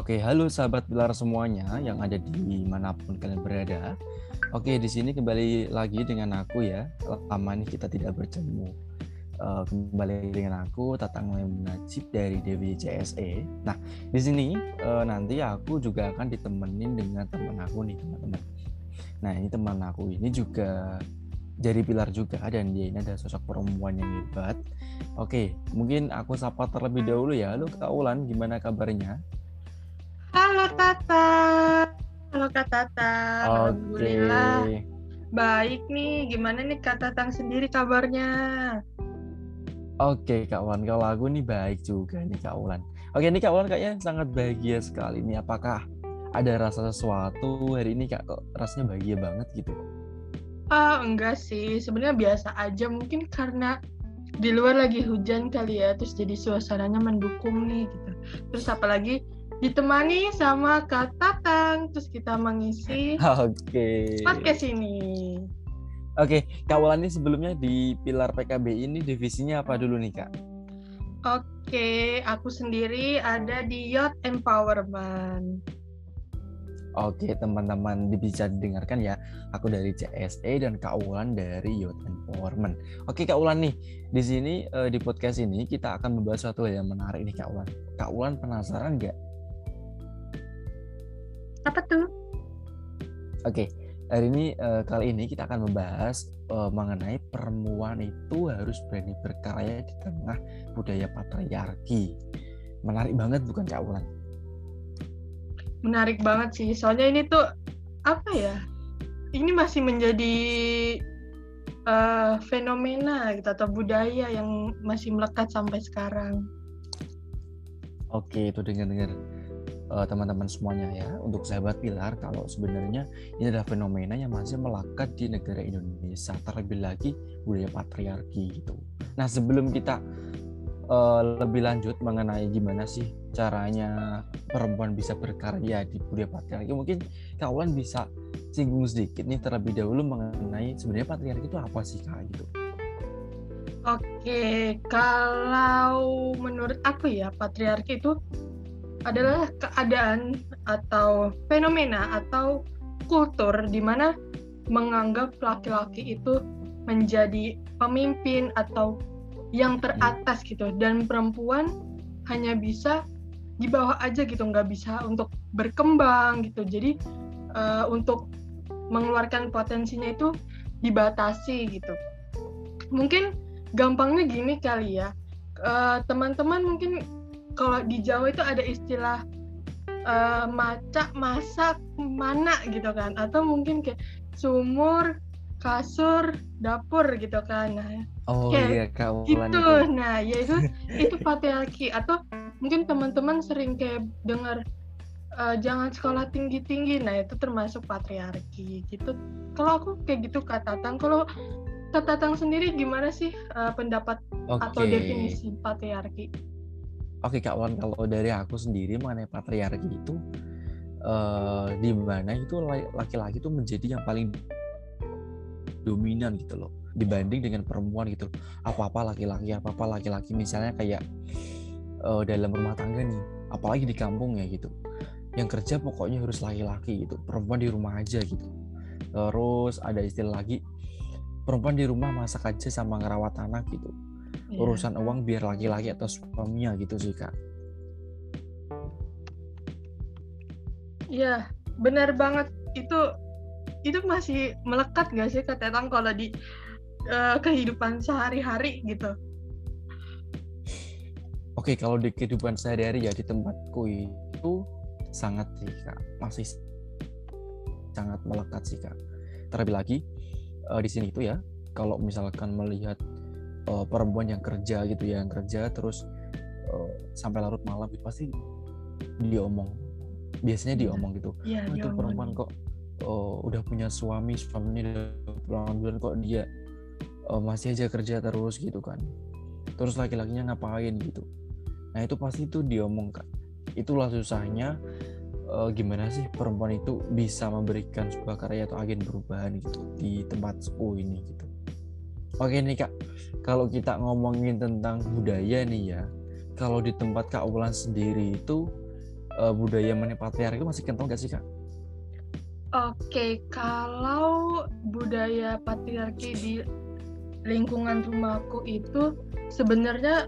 Oke, halo sahabat pilar semuanya yang ada di mana pun kalian berada. Oke, di sini kembali lagi dengan aku ya. Lama nih kita tidak bertemu. Uh, kembali dengan aku Tatang Najib dari CSE. Nah, di sini uh, nanti aku juga akan ditemenin dengan teman aku nih, teman-teman. Nah, ini teman aku ini juga jadi pilar juga dan dia ini ada sosok perempuan yang hebat. Oke, mungkin aku sapa terlebih dahulu ya. Halo Kak Ulan, gimana kabarnya? Halo Tata. Halo Kak Tata. Alhamdulillah. Baik nih. Gimana nih Kak Tatang sendiri kabarnya? Oke Kak Wan, kalau aku nih baik juga nih Kak Ulan. Oke nih Kak Ulan kayaknya sangat bahagia sekali nih. Apakah ada rasa sesuatu hari ini Kak? Kok rasanya bahagia banget gitu? Ah enggak sih. Sebenarnya biasa aja. Mungkin karena di luar lagi hujan kali ya. Terus jadi suasananya mendukung nih gitu. Terus apalagi ditemani sama Kak Tatang terus kita mengisi Oke. Okay. podcast ini. Oke, okay, Kak Walani sebelumnya di Pilar PKB ini divisinya apa dulu nih Kak? Oke, okay, aku sendiri ada di Youth Empowerment. Oke, teman-teman bisa didengarkan ya. Aku dari CSE dan Kak Ulan dari Youth Empowerment. Oke, Kak Ulan nih. Di sini eh, di podcast ini kita akan membahas suatu yang menarik nih Kak Ulan. Kak Ulan penasaran nggak apa tuh? Oke, hari ini uh, kali ini kita akan membahas uh, mengenai perempuan itu harus berani berkarya di tengah budaya patriarki. Menarik banget bukan Kak Wulan? Menarik banget sih, soalnya ini tuh apa ya? Ini masih menjadi uh, fenomena gitu atau budaya yang masih melekat sampai sekarang. Oke, itu dengar-dengar uh, teman-teman semuanya ya untuk sahabat pilar kalau sebenarnya ini adalah fenomena yang masih melekat di negara Indonesia terlebih lagi budaya patriarki gitu. Nah sebelum kita uh, lebih lanjut mengenai gimana sih caranya perempuan bisa berkarya di budaya patriarki mungkin kawan bisa singgung sedikit nih terlebih dahulu mengenai sebenarnya patriarki itu apa sih kak gitu. Oke, kalau menurut aku ya patriarki itu adalah keadaan atau fenomena atau kultur di mana menganggap laki-laki itu menjadi pemimpin atau yang teratas gitu. Dan perempuan hanya bisa di bawah aja gitu nggak bisa untuk berkembang gitu. Jadi uh, untuk mengeluarkan potensinya itu dibatasi gitu. Mungkin gampangnya gini kali ya. Eh, teman-teman uh, mungkin kalau di Jawa itu ada istilah uh, macak, masak, mana gitu kan, atau mungkin kayak sumur, kasur, dapur gitu kan. Nah, oh kayak iya gitu. Itu. Nah, ya itu itu patriarki atau mungkin teman-teman sering kayak dengar uh, jangan sekolah tinggi-tinggi. Nah, itu termasuk patriarki gitu. Kalau aku kayak gitu Kak Tatang, kalau Kak Tatang sendiri gimana sih uh, pendapat okay. atau definisi patriarki? Oke Kak Wan, kalau dari aku sendiri mengenai patriarki itu uh, di mana itu laki-laki itu menjadi yang paling dominan gitu loh dibanding dengan perempuan gitu apa-apa laki-laki apa-apa laki-laki misalnya kayak uh, dalam rumah tangga nih apalagi di kampung ya gitu. Yang kerja pokoknya harus laki-laki gitu perempuan di rumah aja gitu. Terus ada istilah lagi perempuan di rumah masak aja sama ngerawat anak gitu yeah. urusan uang biar laki-laki atau suaminya gitu sih kak Iya, benar banget itu itu masih melekat gak sih kata Tang kalau di uh, kehidupan sehari-hari gitu? Oke, kalau di kehidupan sehari-hari ya di tempatku itu sangat sih kak, masih sangat melekat sih kak. Terlebih lagi uh, di sini itu ya, kalau misalkan melihat uh, perempuan yang kerja gitu ya yang kerja terus uh, sampai larut malam itu pasti diomong. Biasanya diomong gitu. Ya, oh, itu perempuan kok oh, udah punya suami suaminya udah pulang bulan kok dia oh, masih aja kerja terus gitu kan. Terus laki-lakinya ngapain gitu. Nah itu pasti itu diomongkan itulah susahnya uh, gimana sih perempuan itu bisa memberikan sebuah karya atau agen perubahan gitu di tempat sepuh ini gitu Oke nih kak, kalau kita ngomongin tentang budaya nih ya, kalau di tempat Kak Ulan sendiri itu uh, budaya patriarki masih kental gak sih kak? Oke, kalau budaya patriarki di lingkungan rumahku itu sebenarnya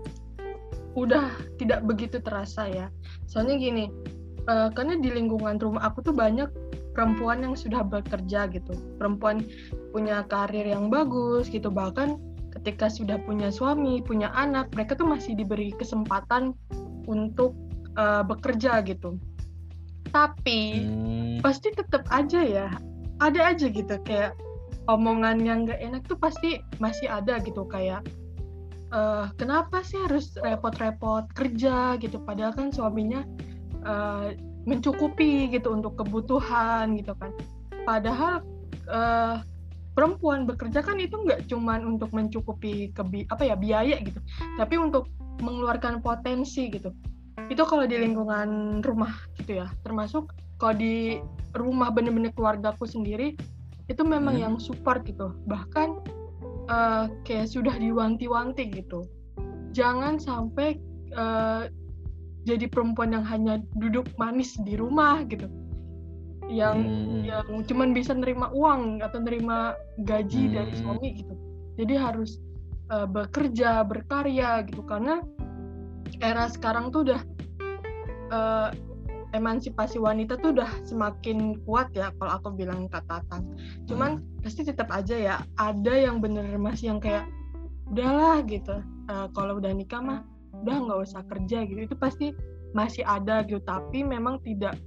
udah tidak begitu terasa ya. Soalnya gini, uh, karena di lingkungan rumah aku tuh banyak perempuan yang sudah bekerja gitu. Perempuan punya karir yang bagus gitu. Bahkan ketika sudah punya suami, punya anak, mereka tuh masih diberi kesempatan untuk uh, bekerja gitu tapi hmm. pasti tetap aja ya ada aja gitu kayak omongan yang gak enak tuh pasti masih ada gitu kayak uh, kenapa sih harus repot-repot kerja gitu padahal kan suaminya uh, mencukupi gitu untuk kebutuhan gitu kan. Padahal uh, perempuan bekerja kan itu nggak cuman untuk mencukupi kebi apa ya biaya gitu tapi untuk mengeluarkan potensi gitu. Itu kalau di lingkungan rumah gitu ya. Termasuk kalau di rumah bener-bener keluargaku sendiri itu memang hmm. yang support gitu. Bahkan uh, kayak sudah diwanti-wanti gitu. Jangan sampai uh, jadi perempuan yang hanya duduk manis di rumah gitu yang hmm. yang cuman bisa nerima uang atau nerima gaji hmm. dari suami gitu jadi harus uh, bekerja berkarya gitu karena era sekarang tuh udah uh, emansipasi wanita tuh udah semakin kuat ya kalau aku bilang kata Tatang. Cuman hmm. pasti tetap aja ya ada yang bener masih yang kayak udahlah gitu. Uh, kalau udah nikah mah udah nggak usah kerja gitu. Itu pasti masih ada gitu. Tapi memang tidak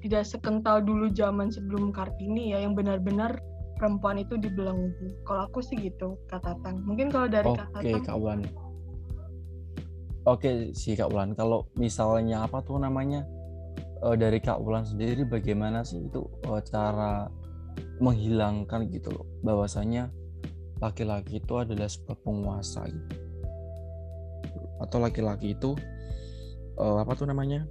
tidak sekental dulu zaman sebelum Kartini ya yang benar-benar perempuan itu dibelenggu. Kalau aku sih gitu kata Tatang. Mungkin kalau dari Oke, okay, Kak kawan Oke sih Kak Ulan, kalau misalnya apa tuh namanya uh, dari Kak Ulan sendiri bagaimana sih itu uh, cara menghilangkan gitu loh bahwasanya laki-laki itu adalah sebuah penguasa gitu atau laki-laki itu uh, apa tuh namanya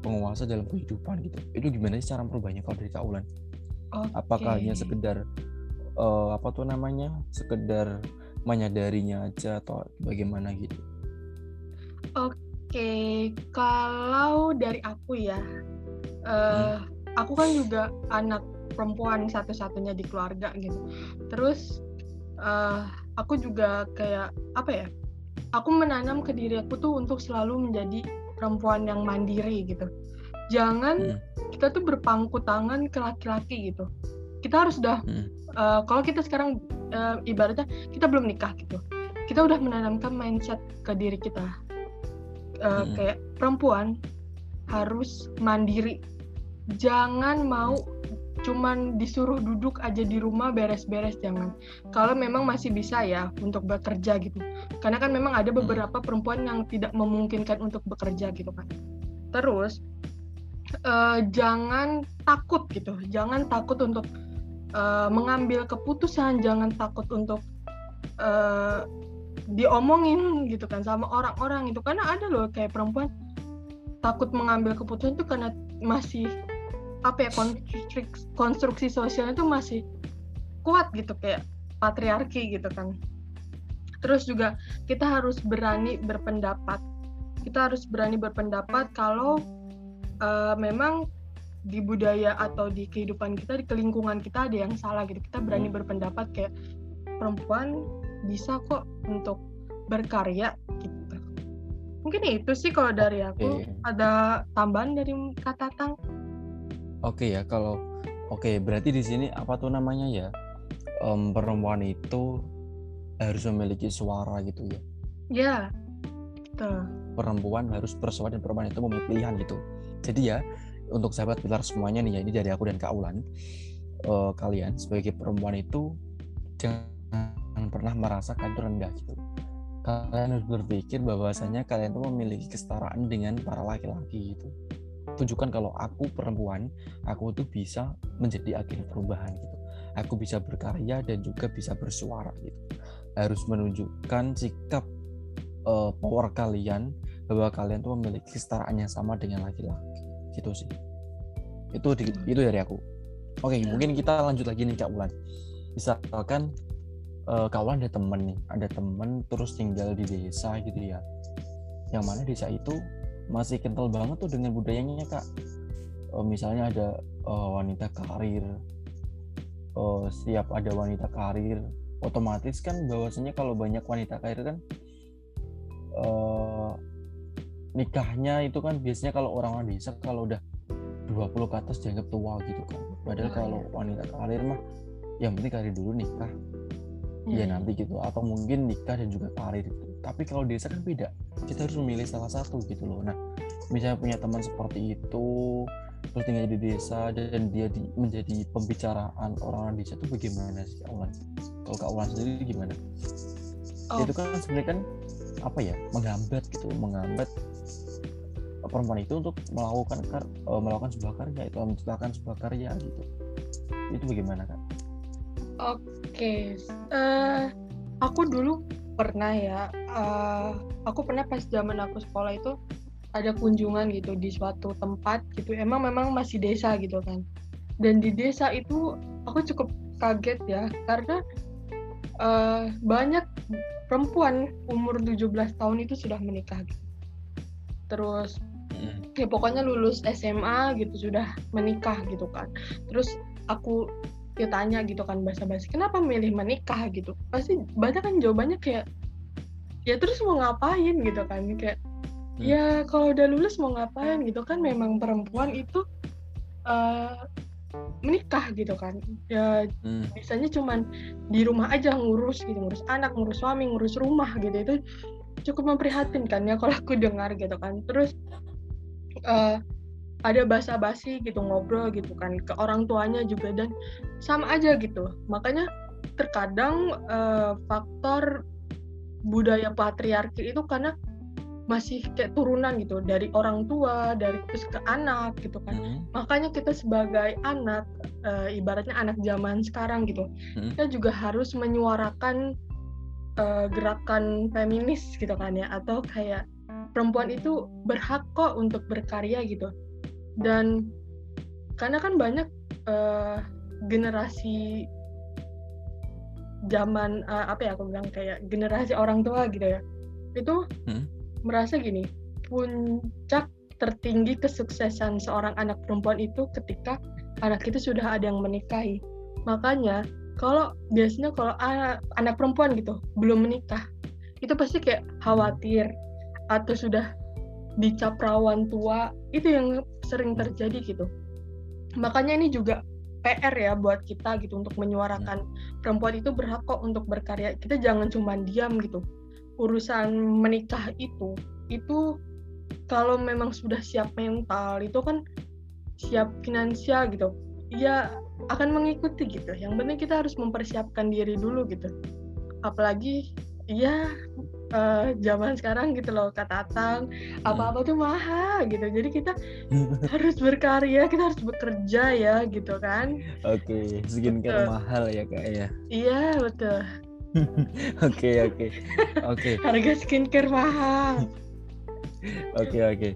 penguasa dalam kehidupan gitu itu gimana sih cara merubahnya kalau dari Kak Ulan? Okay. Apakah hanya sekedar uh, apa tuh namanya sekedar menyadarinya aja atau bagaimana gitu? Oke, kalau dari aku ya, uh, aku kan juga anak perempuan satu-satunya di keluarga gitu. Terus uh, aku juga kayak apa ya? Aku menanam ke diri aku tuh untuk selalu menjadi perempuan yang mandiri gitu. Jangan hmm. kita tuh berpangku tangan ke laki-laki gitu. Kita harus udah hmm. uh, kalau kita sekarang uh, ibaratnya kita belum nikah gitu. Kita udah menanamkan mindset ke diri kita uh, hmm. kayak perempuan harus mandiri jangan mau cuman disuruh duduk aja di rumah beres-beres jangan. Kalau memang masih bisa ya untuk bekerja gitu. Karena kan memang ada beberapa perempuan yang tidak memungkinkan untuk bekerja gitu kan terus uh, jangan takut gitu. Jangan takut untuk uh, mengambil keputusan. Jangan takut untuk uh, diomongin gitu kan sama orang-orang itu karena ada loh kayak perempuan takut mengambil keputusan itu karena masih apa ya konstruksi, konstruksi sosialnya itu masih kuat gitu kayak patriarki gitu kan terus juga kita harus berani berpendapat kita harus berani berpendapat kalau uh, memang di budaya atau di kehidupan kita di kelingkungan kita ada yang salah gitu kita berani hmm. berpendapat kayak perempuan bisa kok untuk berkarya gitu. Mungkin itu sih kalau dari aku. Okay. Ada tambahan dari kata Tang? Oke okay, ya, kalau oke okay, berarti di sini apa tuh namanya ya? Um, perempuan itu harus memiliki suara gitu ya. Ya. Gitu. Perempuan harus bersuara dan perempuan itu memiliki pilihan gitu. Jadi ya, untuk sahabat pilar semuanya nih ya, ini dari aku dan Kak Ulan. Uh, kalian sebagai perempuan itu jangan pernah merasa kalian rendah gitu kalian harus berpikir bahwasanya kalian tuh memiliki kesetaraan dengan para laki-laki gitu tunjukkan kalau aku perempuan aku tuh bisa menjadi agen perubahan gitu. Aku bisa berkarya dan juga bisa bersuara gitu. Harus menunjukkan sikap uh, power kalian bahwa kalian tuh memiliki kesetaraan yang sama dengan laki-laki. Gitu sih. Itu di, itu dari aku. Oke okay, ya. mungkin kita lanjut lagi nih kak Ulan misalkan uh, kawan ada temen nih ada temen terus tinggal di desa gitu ya. Yang mana desa itu masih kental banget tuh dengan budayanya kak. Uh, misalnya ada uh, wanita karir. Uh, siap ada wanita karir otomatis kan bahwasanya kalau banyak wanita karir kan uh, nikahnya itu kan biasanya kalau orang-orang desa kalau udah 20 ke atas dianggap tua gitu kan padahal oh, kalau iya. wanita karir mah yang penting karir dulu nikah. Ya nanti gitu. Atau mungkin nikah dan juga karir gitu tapi kalau desa kan beda kita harus memilih salah satu gitu loh nah misalnya punya teman seperti itu terus tinggal di desa dan dia di, menjadi pembicaraan orang-orang desa itu bagaimana sih Ulan? Kalau Kak Ulan sendiri gimana? Oh. Itu kan sebenarnya kan apa ya menghambat gitu, menghambat perempuan itu untuk melakukan kar uh, melakukan sebuah karya itu menciptakan sebuah karya gitu itu bagaimana kak? Oke, okay. uh, eh, aku dulu pernah ya, uh, aku pernah pas zaman aku sekolah itu ada kunjungan gitu di suatu tempat gitu, emang memang masih desa gitu kan, dan di desa itu aku cukup kaget ya karena uh, banyak perempuan umur 17 tahun itu sudah menikah gitu. Terus ya pokoknya lulus SMA gitu sudah menikah gitu kan. Terus aku ya tanya gitu kan basa-basi kenapa milih menikah? gitu. Pasti banyak kan jawabannya kayak ya terus mau ngapain gitu kan kayak hmm. ya kalau udah lulus mau ngapain gitu kan memang perempuan itu uh, menikah gitu kan ya hmm. biasanya cuman di rumah aja ngurus gitu ngurus anak ngurus suami ngurus rumah gitu itu cukup memprihatinkan ya kalau aku dengar gitu kan terus uh, ada basa-basi gitu ngobrol gitu kan ke orang tuanya juga dan sama aja gitu makanya terkadang uh, faktor budaya patriarki itu karena masih kayak turunan gitu dari orang tua dari terus ke anak gitu kan mm-hmm. makanya kita sebagai anak uh, ibaratnya anak zaman sekarang gitu mm-hmm. kita juga harus menyuarakan uh, gerakan feminis gitu kan ya atau kayak perempuan itu berhak kok untuk berkarya gitu dan karena kan banyak uh, generasi zaman uh, apa ya aku bilang kayak generasi orang tua gitu ya. Itu hmm? merasa gini puncak tertinggi kesuksesan seorang anak perempuan itu ketika anak itu sudah ada yang menikahi. Makanya kalau biasanya kalau anak, anak perempuan gitu belum menikah itu pasti kayak khawatir atau sudah dicap rawan tua itu yang sering terjadi gitu. Makanya ini juga PR ya buat kita gitu untuk menyuarakan perempuan itu berhak kok untuk berkarya. Kita jangan cuma diam gitu. Urusan menikah itu itu kalau memang sudah siap mental itu kan siap finansial gitu ya akan mengikuti gitu. Yang penting kita harus mempersiapkan diri dulu gitu. Apalagi ya uh, zaman sekarang gitu loh kata Atang apa-apa tuh mahal gitu. Jadi kita harus berkarya kita harus bekerja ya gitu kan. Oke okay. skincare betul. mahal ya kak ya. Iya betul. Oke oke. Oke. Harga skincare mahal. Oke oke.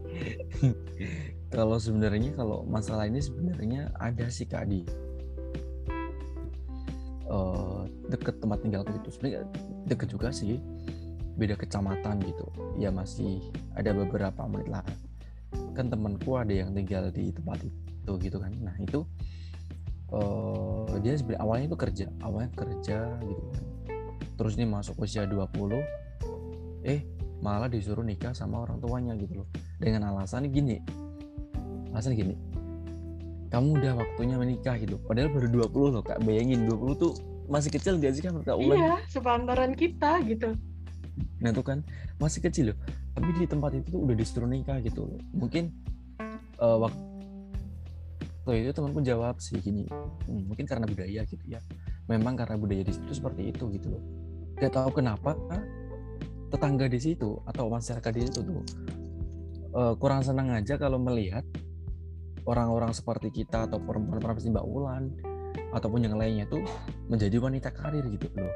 Kalau sebenarnya kalau masalah ini sebenarnya ada sih kak di uh, deket tempat tinggalku itu. Sebenarnya deket juga sih beda kecamatan gitu. Ya masih ada beberapa menit lah. Kan temanku ada yang tinggal di tempat itu gitu kan. Nah itu uh, dia sebenarnya awalnya itu kerja awalnya kerja gitu kan. Terus ini masuk usia 20 eh malah disuruh nikah sama orang tuanya gitu loh. Dengan alasan gini alasan gini kamu udah waktunya menikah gitu. Padahal baru 20 loh kak. Bayangin 20 tuh masih kecil gak sih kan iya sepantaran kita gitu nah itu kan masih kecil loh. Tapi di tempat itu tuh udah disuruh nikah gitu loh. Mungkin uh, waktu itu temanku jawab sih gini hmm, mungkin karena budaya gitu ya. Memang karena budaya di situ seperti itu gitu loh. Gak tahu kenapa tetangga di situ atau masyarakat di situ tuh uh, kurang senang aja kalau melihat orang-orang seperti kita atau perempuan-perempuan seperti Mbak Ulan ataupun yang lainnya tuh menjadi wanita karir gitu loh.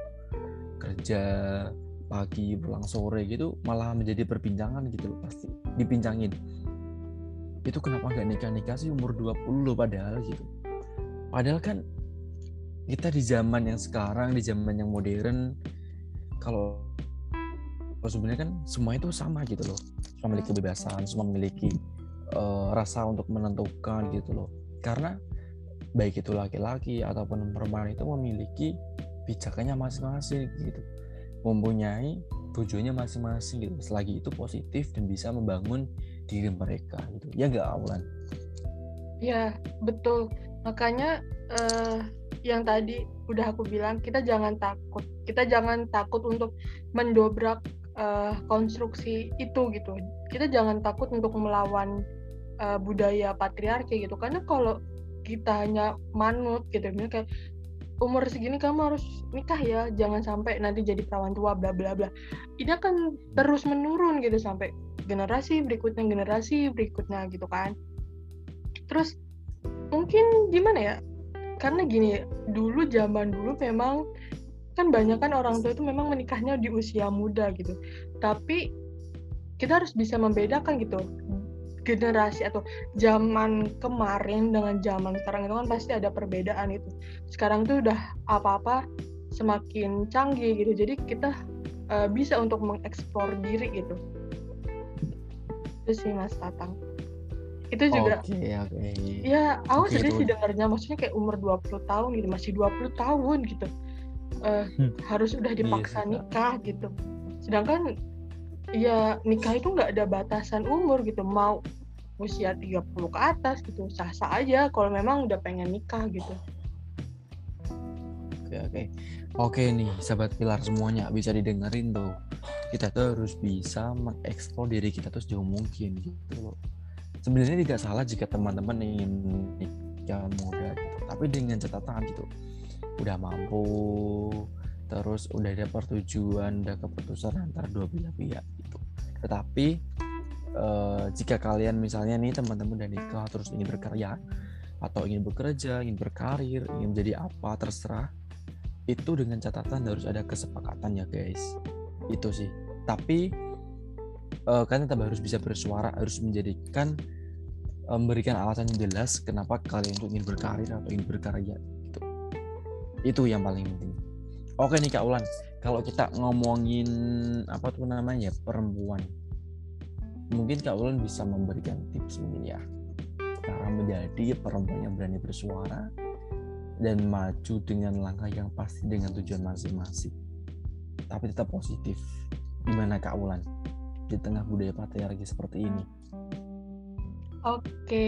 Kerja pagi pulang sore gitu malah menjadi perbincangan gitu loh pasti dipincangin. Itu kenapa nggak nikah nikah sih umur 20 loh padahal gitu. Padahal kan kita di zaman yang sekarang di zaman yang modern kalau sebenarnya kan semua itu sama gitu loh. Semua memiliki kebebasan semua memiliki uh, rasa untuk menentukan gitu loh. Karena baik itu laki-laki ataupun perempuan itu memiliki pijakannya masing-masing gitu mempunyai tujuannya masing-masing gitu. Selagi itu positif dan bisa membangun diri mereka gitu. Ya gak Aulan? Ya betul. Makanya uh, yang tadi udah aku bilang kita jangan takut. Kita jangan takut untuk mendobrak uh, konstruksi itu gitu. Kita jangan takut untuk melawan uh, budaya patriarki gitu. Karena kalau kita hanya manut gitu kayak umur segini kamu harus nikah ya jangan sampai nanti jadi perawan tua bla bla bla. Ini akan terus menurun gitu sampai generasi berikutnya generasi berikutnya gitu kan. Terus mungkin gimana ya? Karena gini dulu zaman dulu memang kan banyak kan orang tua itu memang menikahnya di usia muda gitu. Tapi kita harus bisa membedakan gitu generasi atau zaman kemarin dengan zaman sekarang itu kan pasti ada perbedaan itu. Sekarang tuh udah apa-apa semakin canggih gitu. Jadi kita uh, bisa untuk mengeksplor diri gitu. Itu sih mas Tatang. Itu juga okay, okay. ya aku okay, sih dengarnya maksudnya kayak umur 20 tahun gitu. Masih 20 tahun gitu. Uh, hmm. harus udah iya dipaksa yes, nikah gitu. Sedangkan ya nikah itu nggak ada batasan umur gitu. Mau usia 30 ke atas gitu. Sah-sah aja kalau memang udah pengen nikah gitu. Oke oke. Oke nih sahabat pilar semuanya bisa didengerin tuh. Kita tuh harus bisa mengeksplor diri kita tuh sejauh mungkin gitu loh. Sebenarnya tidak salah jika teman-teman ingin nikah muda gitu tapi dengan catatan gitu. Udah mampu terus udah ada pertujuan udah keputusan antara dua belah pihak gitu. Tetapi eh, jika kalian misalnya nih teman-teman udah nikah terus ingin berkarya atau ingin bekerja ingin berkarir ingin menjadi apa terserah itu dengan catatan harus ada kesepakatan ya guys itu sih tapi uh, kan tetap harus bisa bersuara harus menjadikan memberikan alasan yang jelas kenapa kalian itu ingin berkarir atau ingin berkarya gitu. Itu yang paling penting. Oke nih Kak Ulan, kalau kita ngomongin apa tuh namanya perempuan, mungkin Kak Ulan bisa memberikan tips mungkin ya cara menjadi perempuan yang berani bersuara dan maju dengan langkah yang pasti dengan tujuan masing-masing, tapi tetap positif. Gimana Kak Ulan di tengah budaya patriarki seperti ini? Oke,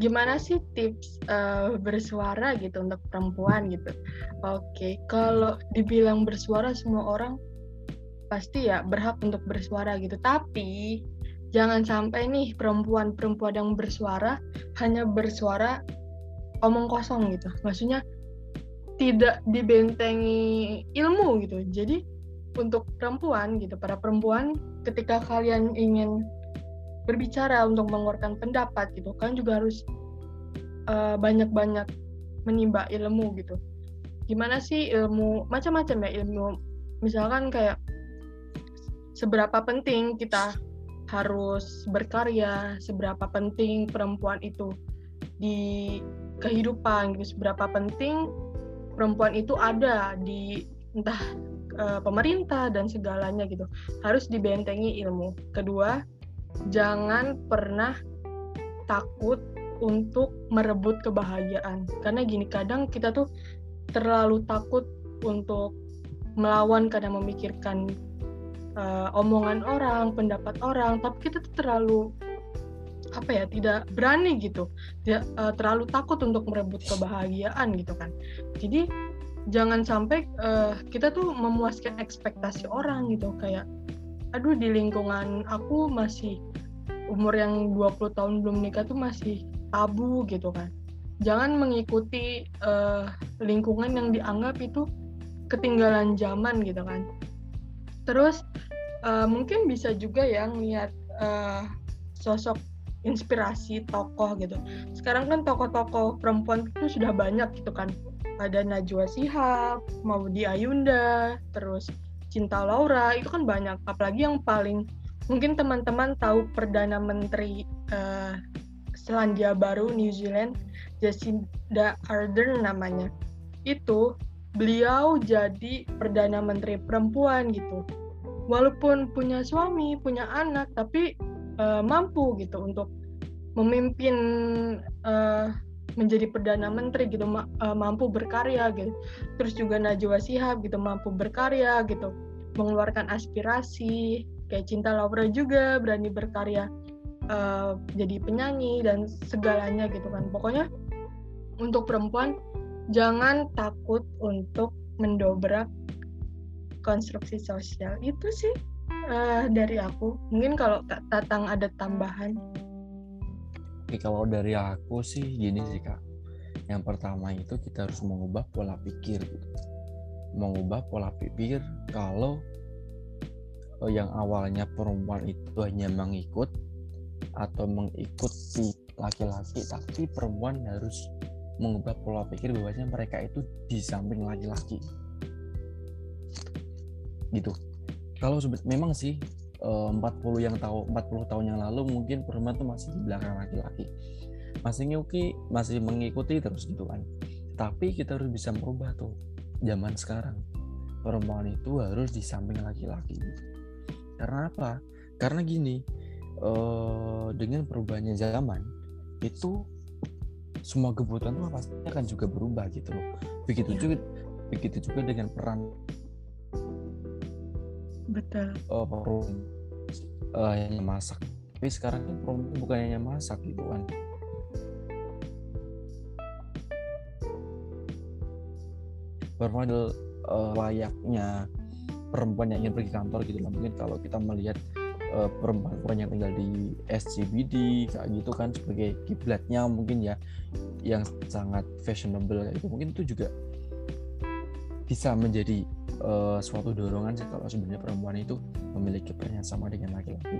gimana sih tips uh, bersuara gitu untuk perempuan gitu? Oke, kalau dibilang bersuara semua orang pasti ya berhak untuk bersuara gitu. Tapi jangan sampai nih perempuan-perempuan yang bersuara hanya bersuara omong kosong gitu. Maksudnya tidak dibentengi ilmu gitu. Jadi untuk perempuan gitu, para perempuan ketika kalian ingin berbicara untuk mengeluarkan pendapat gitu kan juga harus uh, banyak-banyak menimba ilmu gitu gimana sih ilmu macam-macam ya ilmu misalkan kayak seberapa penting kita harus berkarya seberapa penting perempuan itu di kehidupan gitu. Seberapa penting perempuan itu ada di entah uh, pemerintah dan segalanya gitu. Harus dibentengi ilmu. Kedua jangan pernah takut untuk merebut kebahagiaan. Karena gini kadang kita tuh terlalu takut untuk melawan karena memikirkan uh, omongan orang, pendapat orang, tapi kita tuh terlalu apa ya tidak berani gitu, tidak uh, terlalu takut untuk merebut kebahagiaan gitu kan. Jadi jangan sampai uh, kita tuh memuaskan ekspektasi orang gitu. Kayak aduh di lingkungan aku masih umur yang 20 tahun belum nikah tuh masih tabu gitu kan. Jangan mengikuti uh, lingkungan yang dianggap itu ketinggalan zaman gitu kan terus uh, mungkin bisa juga ya ngeliat uh, sosok inspirasi tokoh gitu. Sekarang kan tokoh-tokoh perempuan itu sudah banyak gitu kan. Ada Najwa Shihab, Maudi Ayunda, terus Cinta Laura itu kan banyak. Apalagi yang paling mungkin teman-teman tahu perdana menteri uh, Selandia Baru New Zealand Jacinda Ardern namanya. Itu beliau jadi perdana menteri perempuan gitu walaupun punya suami punya anak tapi uh, mampu gitu untuk memimpin uh, menjadi perdana menteri gitu ma uh, mampu berkarya gitu. Terus juga Najwa Shihab gitu mampu berkarya gitu. Mengeluarkan aspirasi kayak Cinta Laura juga berani berkarya uh, jadi penyanyi dan segalanya gitu kan. Pokoknya untuk perempuan jangan takut untuk mendobrak konstruksi sosial itu sih uh, dari aku mungkin kalau Tatang ada tambahan Oke, kalau dari aku sih gini sih kak. Yang pertama itu kita harus mengubah pola pikir. Gitu. Mengubah pola pikir kalau eh, yang awalnya perempuan itu hanya mengikut atau mengikuti laki-laki, tapi perempuan harus mengubah pola pikir bahwasanya mereka itu di samping laki-laki. Gitu. Kalau memang sih 40 eh, yang tahu 40 tahun yang lalu mungkin perempuan tuh masih di belakang laki-laki. Masih ngikuti masih mengikuti terus gitu kan. Tapi kita harus bisa merubah tuh zaman sekarang. Perempuan itu harus di samping laki-laki. Karena apa? Karena gini uh, dengan perubahannya zaman itu semua kebutuhan tuh pasti akan juga berubah gitu loh. Begitu iya. juga begitu juga dengan peran betul. Oh perempuan uh, hanya masak. Tapi sekarang kan perempuan bukan hanya masak gitu kan. Perempuan adalah uh, layaknya perempuan yang ingin pergi kantor gitu. Lah mungkin kalau kita melihat uh, perempuan-perempuan yang tinggal di SCBD kayak gitu kan sebagai kiblatnya mungkin ya yang sangat fashionable kayak gitu. Mungkin itu juga bisa menjadi uh, suatu dorongan sih kalau sebenarnya perempuan itu memiliki peran yang sama dengan laki-laki.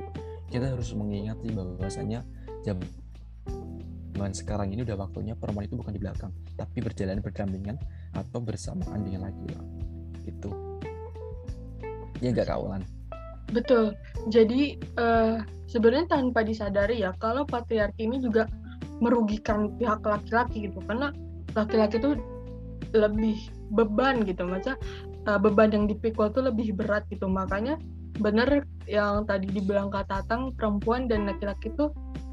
Kita harus mengingat sih bahwasanya zaman sekarang ini udah waktunya perempuan itu bukan di belakang, tapi berjalan berdampingan atau bersamaan dengan laki-laki. Itu. Ya enggak kawalan. Betul. Jadi uh, sebenarnya tanpa disadari ya kalau patriarki ini juga merugikan pihak laki-laki gitu karena laki-laki itu lebih beban gitu masa uh, beban yang dipikul tuh lebih berat gitu. Makanya bener yang tadi dibilang kata Tatang perempuan dan laki-laki tuh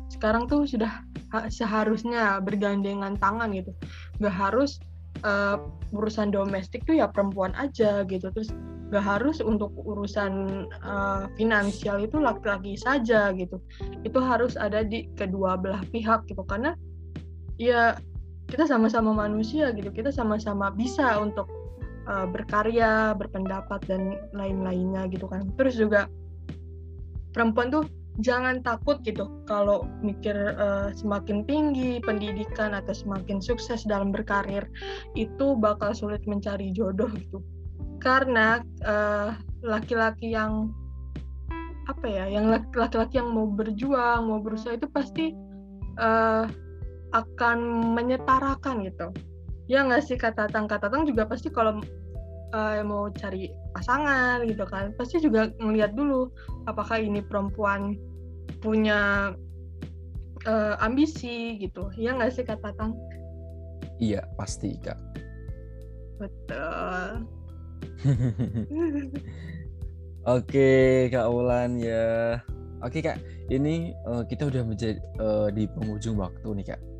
sekarang tuh sudah seharusnya bergandengan tangan gitu. Gak harus uh, urusan domestik tuh ya perempuan aja gitu. Terus gak harus untuk urusan uh, finansial itu laki-laki saja gitu. Itu harus ada di kedua belah pihak gitu. Karena ya kita sama-sama manusia gitu. Kita sama-sama bisa untuk uh, berkarya berpendapat dan lain-lainnya gitu kan. Terus juga perempuan tuh jangan takut gitu kalau mikir uh, semakin tinggi pendidikan atau semakin sukses dalam berkarir itu bakal sulit mencari jodoh gitu. Karena uh, laki-laki yang apa ya yang laki-laki yang mau berjuang mau berusaha itu pasti uh, akan menyetarakan gitu ya nggak sih kata tang kata tang juga pasti kalau uh, mau cari pasangan gitu kan pasti juga ngeliat dulu apakah ini perempuan punya uh, ambisi gitu. Ya nggak sih kata tang iya pasti kak. Betul. Oke Kak Ulan ya. Oke Kak, ini uh, kita udah menjadi uh, di penghujung waktu nih Kak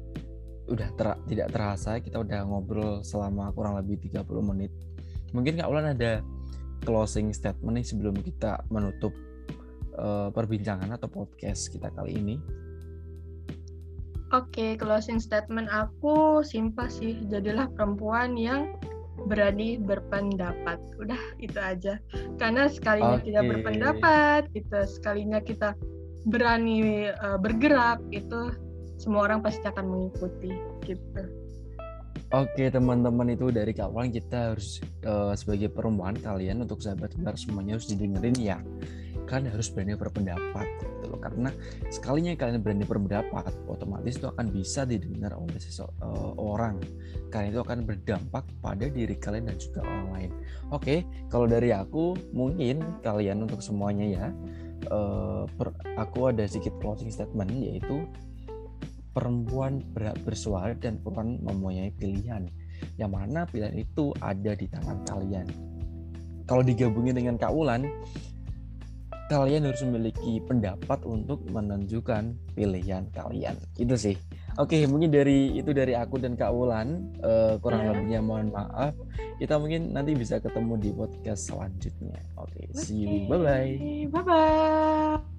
udah ter tidak terasa kita udah ngobrol selama kurang lebih 30 menit. Mungkin Kak Ulan ada closing statement nih sebelum kita menutup uh, perbincangan atau podcast kita kali ini. Oke, okay, closing statement aku simpel sih. Jadilah perempuan yang berani berpendapat. Udah itu aja. Karena sekalinya okay. kita berpendapat, gitu, sekalinya kita berani uh, bergerak itu semua orang pasti akan mengikuti gitu. Oke teman-teman itu dari kawan kita harus uh, sebagai perempuan kalian untuk sahabat kembar semuanya harus didengerin ya. Kalian harus berani berpendapat gitu loh. Karena sekalinya kalian berani berpendapat otomatis itu akan bisa didengar oleh seseorang uh, karena itu akan berdampak pada diri kalian dan juga orang lain. Oke kalau dari aku mungkin kalian untuk semuanya ya uh, per, aku ada sedikit closing statement yaitu perempuan berhak bersuara dan perempuan mempunyai pilihan yang mana pilihan itu ada di tangan kalian kalau digabungin dengan Kak Ulan kalian harus memiliki pendapat untuk menentukan pilihan kalian. Itu sih. Oke, mungkin dari itu dari aku dan Kak Wulan. Uh, kurang yeah. lebihnya mohon maaf. Kita mungkin nanti bisa ketemu di podcast selanjutnya. Oke, okay, see you. Bye bye. Bye bye.